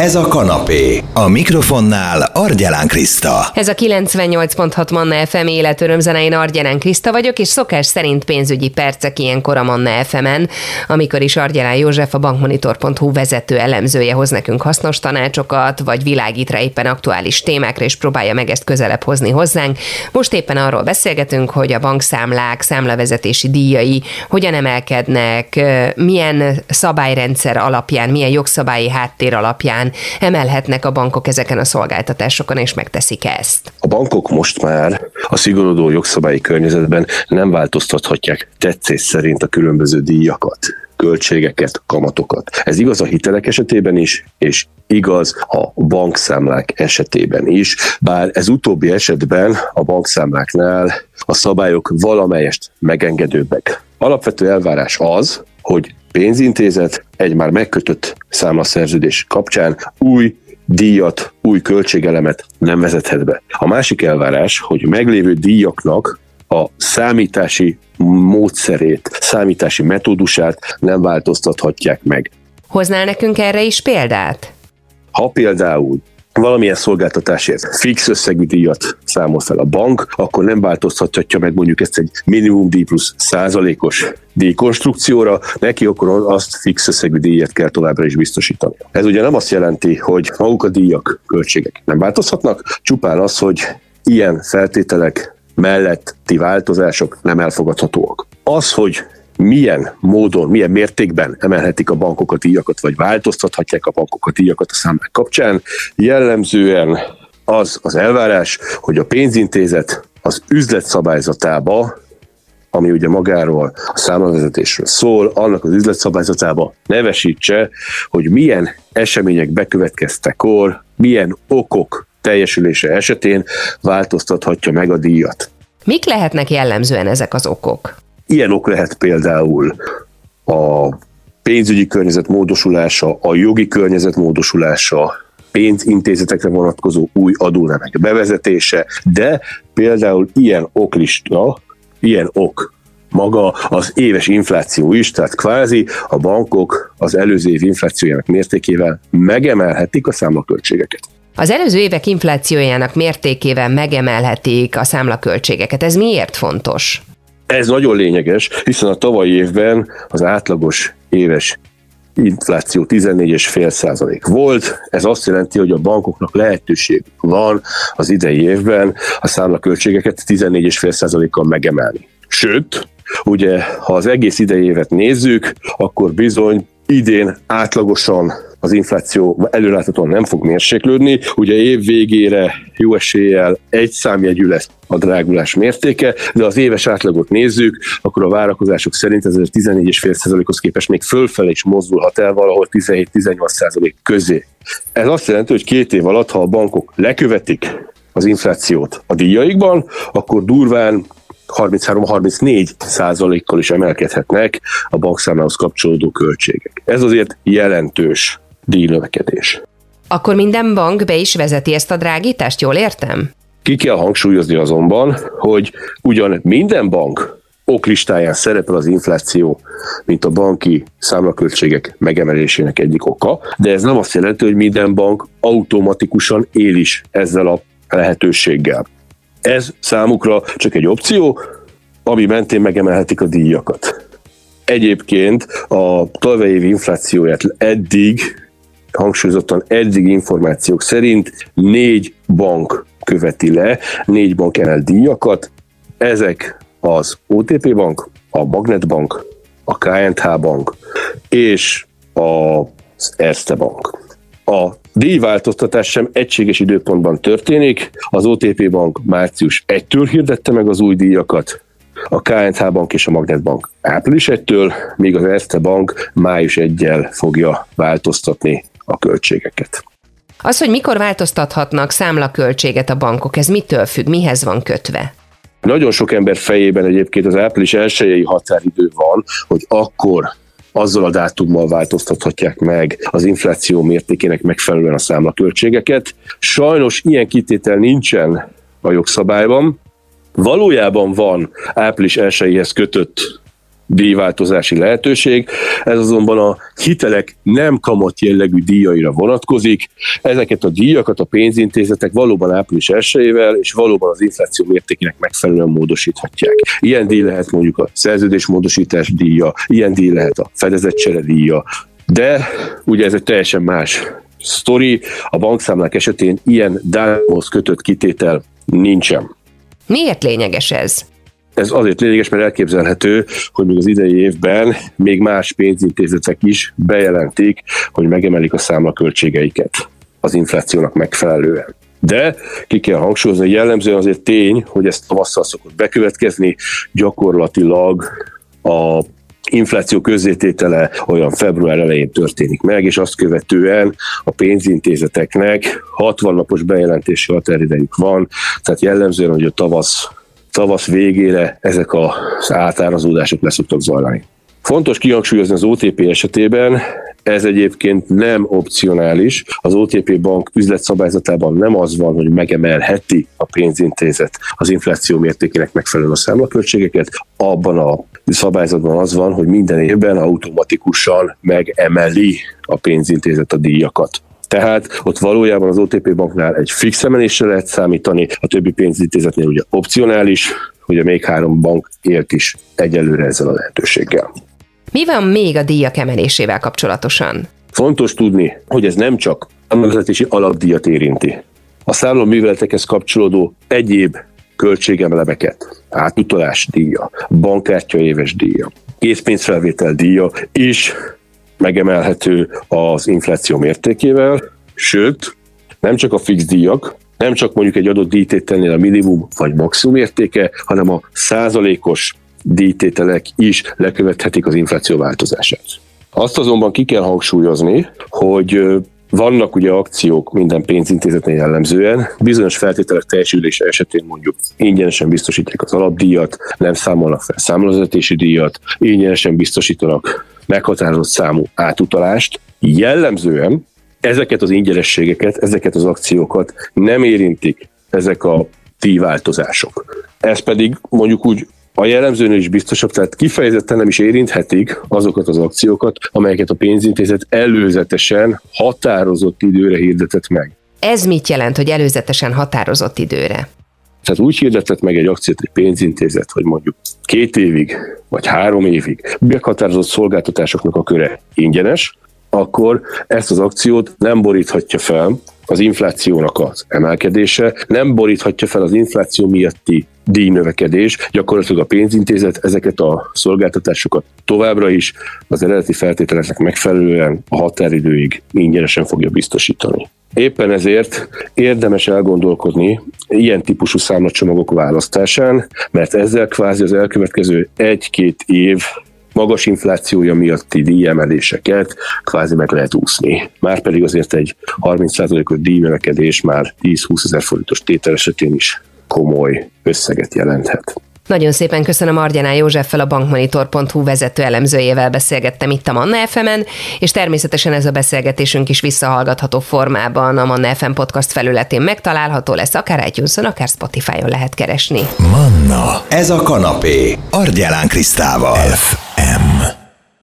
Ez a kanapé. A mikrofonnál Argyelán Kriszta. Ez a 98.6 Manna FM életörömzene, én Argyelán Kriszta vagyok, és szokás szerint pénzügyi percek ilyenkor a Manna FM-en, amikor is Argyelán József, a bankmonitor.hu vezető elemzője hoz nekünk hasznos tanácsokat, vagy világít rá éppen aktuális témákra, és próbálja meg ezt közelebb hozni hozzánk. Most éppen arról beszélgetünk, hogy a bankszámlák, számlavezetési díjai hogyan emelkednek, milyen szabályrendszer alapján, milyen jogszabályi háttér alapján után emelhetnek a bankok ezeken a szolgáltatásokon, és megteszik ezt? A bankok most már a szigorodó jogszabályi környezetben nem változtathatják tetszés szerint a különböző díjakat költségeket, kamatokat. Ez igaz a hitelek esetében is, és igaz a bankszámlák esetében is, bár ez utóbbi esetben a bankszámláknál a szabályok valamelyest megengedőbbek. Alapvető elvárás az, hogy pénzintézet egy már megkötött számlaszerződés kapcsán új díjat, új költségelemet nem vezethet be. A másik elvárás, hogy meglévő díjaknak a számítási módszerét, számítási metódusát nem változtathatják meg. Hoznál nekünk erre is példát? Ha például valamilyen szolgáltatásért fix összegű díjat számol fel a bank, akkor nem változtathatja meg mondjuk ezt egy minimum díj plusz százalékos díjkonstrukcióra, neki akkor azt fix összegű díjat kell továbbra is biztosítani. Ez ugye nem azt jelenti, hogy maguk a díjak, költségek nem változhatnak, csupán az, hogy ilyen feltételek melletti változások nem elfogadhatóak. Az, hogy milyen módon, milyen mértékben emelhetik a bankok a díjakat, vagy változtathatják a bankok a díjakat a számlák kapcsán. Jellemzően az az elvárás, hogy a pénzintézet az üzletszabályzatába ami ugye magáról a számlavezetésről szól, annak az üzletszabályzatába nevesítse, hogy milyen események bekövetkeztekor, milyen okok teljesülése esetén változtathatja meg a díjat. Mik lehetnek jellemzően ezek az okok? Ilyen ok lehet például a pénzügyi környezet módosulása, a jogi környezet módosulása, pénzintézetekre vonatkozó új adónemek bevezetése, de például ilyen oklista, ilyen ok maga az éves infláció is, tehát kvázi a bankok az előző év inflációjának mértékével megemelhetik a számlaköltségeket. Az előző évek inflációjának mértékével megemelhetik a számlaköltségeket. Ez miért fontos? Ez nagyon lényeges, hiszen a tavalyi évben az átlagos éves infláció 14,5 százalék volt. Ez azt jelenti, hogy a bankoknak lehetőség van az idei évben a számlaköltségeket 14,5 százalékkal megemelni. Sőt, ugye, ha az egész idei évet nézzük, akkor bizony idén átlagosan az infláció előláthatóan nem fog mérséklődni. Ugye év végére jó eséllyel egy számjegyű lesz a drágulás mértéke, de az éves átlagot nézzük, akkor a várakozások szerint ez 14,5%-hoz képest még fölfelé is mozdulhat el valahol 17-18% közé. Ez azt jelenti, hogy két év alatt, ha a bankok lekövetik az inflációt a díjaikban, akkor durván 33-34 százalékkal is emelkedhetnek a bankszámlához kapcsolódó költségek. Ez azért jelentős díjnövekedés. Akkor minden bank be is vezeti ezt a drágítást, jól értem? Ki kell hangsúlyozni azonban, hogy ugyan minden bank oklistáján szerepel az infláció, mint a banki számlaköltségek megemelésének egyik oka, de ez nem azt jelenti, hogy minden bank automatikusan él is ezzel a lehetőséggel. Ez számukra csak egy opció, ami mentén megemelhetik a díjakat. Egyébként a tavalyi év inflációját eddig, hangsúlyozottan eddig információk szerint négy bank követi le, négy bank emel díjakat. Ezek az OTP bank, a Magnet bank, a KNH bank és az Erste bank. A díjváltoztatás sem egységes időpontban történik. Az OTP bank március 1-től hirdette meg az új díjakat, a KNH bank és a Magnet bank április 1-től, míg az Erste bank május 1 fogja változtatni a költségeket. Az, hogy mikor változtathatnak számlaköltséget a bankok, ez mitől függ, mihez van kötve? Nagyon sok ember fejében egyébként az április elsőjei határidő van, hogy akkor azzal a dátummal változtathatják meg az infláció mértékének megfelelően a számlaköltségeket. Sajnos ilyen kitétel nincsen a jogszabályban. Valójában van április elsőjéhez kötött díjváltozási lehetőség. Ez azonban a hitelek nem kamat jellegű díjaira vonatkozik. Ezeket a díjakat a pénzintézetek valóban április 1 és valóban az infláció mértékének megfelelően módosíthatják. Ilyen díj lehet mondjuk a szerződésmódosítás díja, ilyen díj lehet a fedezetcsere díja, de ugye ez egy teljesen más sztori. A bankszámlák esetén ilyen dátumhoz kötött kitétel nincsen. Miért lényeges ez? Ez azért lényeges, mert elképzelhető, hogy még az idei évben még más pénzintézetek is bejelentik, hogy megemelik a számlaköltségeiket az inflációnak megfelelően. De ki kell hangsúlyozni, hogy jellemzően azért tény, hogy ezt tavasszal szokott bekövetkezni, gyakorlatilag a infláció közzététele olyan február elején történik meg, és azt követően a pénzintézeteknek 60 napos bejelentési határidejük van, tehát jellemzően, hogy a tavasz, tavasz végére ezek az átárazódások leszoktak zajlani. Fontos kihangsúlyozni az OTP esetében, ez egyébként nem opcionális. Az OTP bank üzletszabályzatában nem az van, hogy megemelheti a pénzintézet az infláció mértékének megfelelően a számlaköltségeket. Abban a szabályzatban az van, hogy minden évben automatikusan megemeli a pénzintézet a díjakat. Tehát ott valójában az OTP banknál egy fix emelésre lehet számítani, a többi pénzintézetnél ugye opcionális, ugye még három bank élt is egyelőre ezzel a lehetőséggel. Mi van még a díjak emelésével kapcsolatosan? Fontos tudni, hogy ez nem csak a vezetési alapdíjat érinti. A számló műveletekhez kapcsolódó egyéb költségemelemeket, átutalás díja, bankkártya éves díja, készpénzfelvétel díja is megemelhető az infláció mértékével, sőt, nem csak a fix díjak, nem csak mondjuk egy adott díjtételnél a minimum vagy maximum értéke, hanem a százalékos díjtételek is lekövethetik az infláció változását. Azt azonban ki kell hangsúlyozni, hogy vannak ugye akciók minden pénzintézetnél jellemzően, bizonyos feltételek teljesülése esetén mondjuk ingyenesen biztosítják az alapdíjat, nem számolnak fel számlazatési díjat, ingyenesen biztosítanak meghatározott számú átutalást. Jellemzően ezeket az ingyenességeket, ezeket az akciókat nem érintik ezek a díjváltozások. Ez pedig mondjuk úgy a jellemzőnél is biztosabb, tehát kifejezetten nem is érinthetik azokat az akciókat, amelyeket a pénzintézet előzetesen határozott időre hirdetett meg. Ez mit jelent, hogy előzetesen határozott időre? Tehát úgy hirdetett meg egy akciót egy pénzintézet, hogy mondjuk két évig, vagy három évig meghatározott szolgáltatásoknak a köre ingyenes, akkor ezt az akciót nem boríthatja fel az inflációnak az emelkedése, nem boríthatja fel az infláció miatti díjnövekedés, gyakorlatilag a pénzintézet ezeket a szolgáltatásokat továbbra is az eredeti feltételeknek megfelelően a határidőig ingyenesen fogja biztosítani. Éppen ezért érdemes elgondolkodni ilyen típusú számlacsomagok választásán, mert ezzel kvázi az elkövetkező egy-két év magas inflációja miatti díjemeléseket kvázi meg lehet úszni. Márpedig azért egy 30%-os díjnövekedés már 10-20 ezer forintos tétel esetén is komoly összeget jelenthet. Nagyon szépen köszönöm Argyaná Józseffel, a bankmonitor.hu vezető elemzőjével beszélgettem itt a Manna fm és természetesen ez a beszélgetésünk is visszahallgatható formában a Manna FM podcast felületén megtalálható lesz, akár itunes akár Spotify-on lehet keresni. Manna, ez a kanapé, Argyelán Krisztával. FM.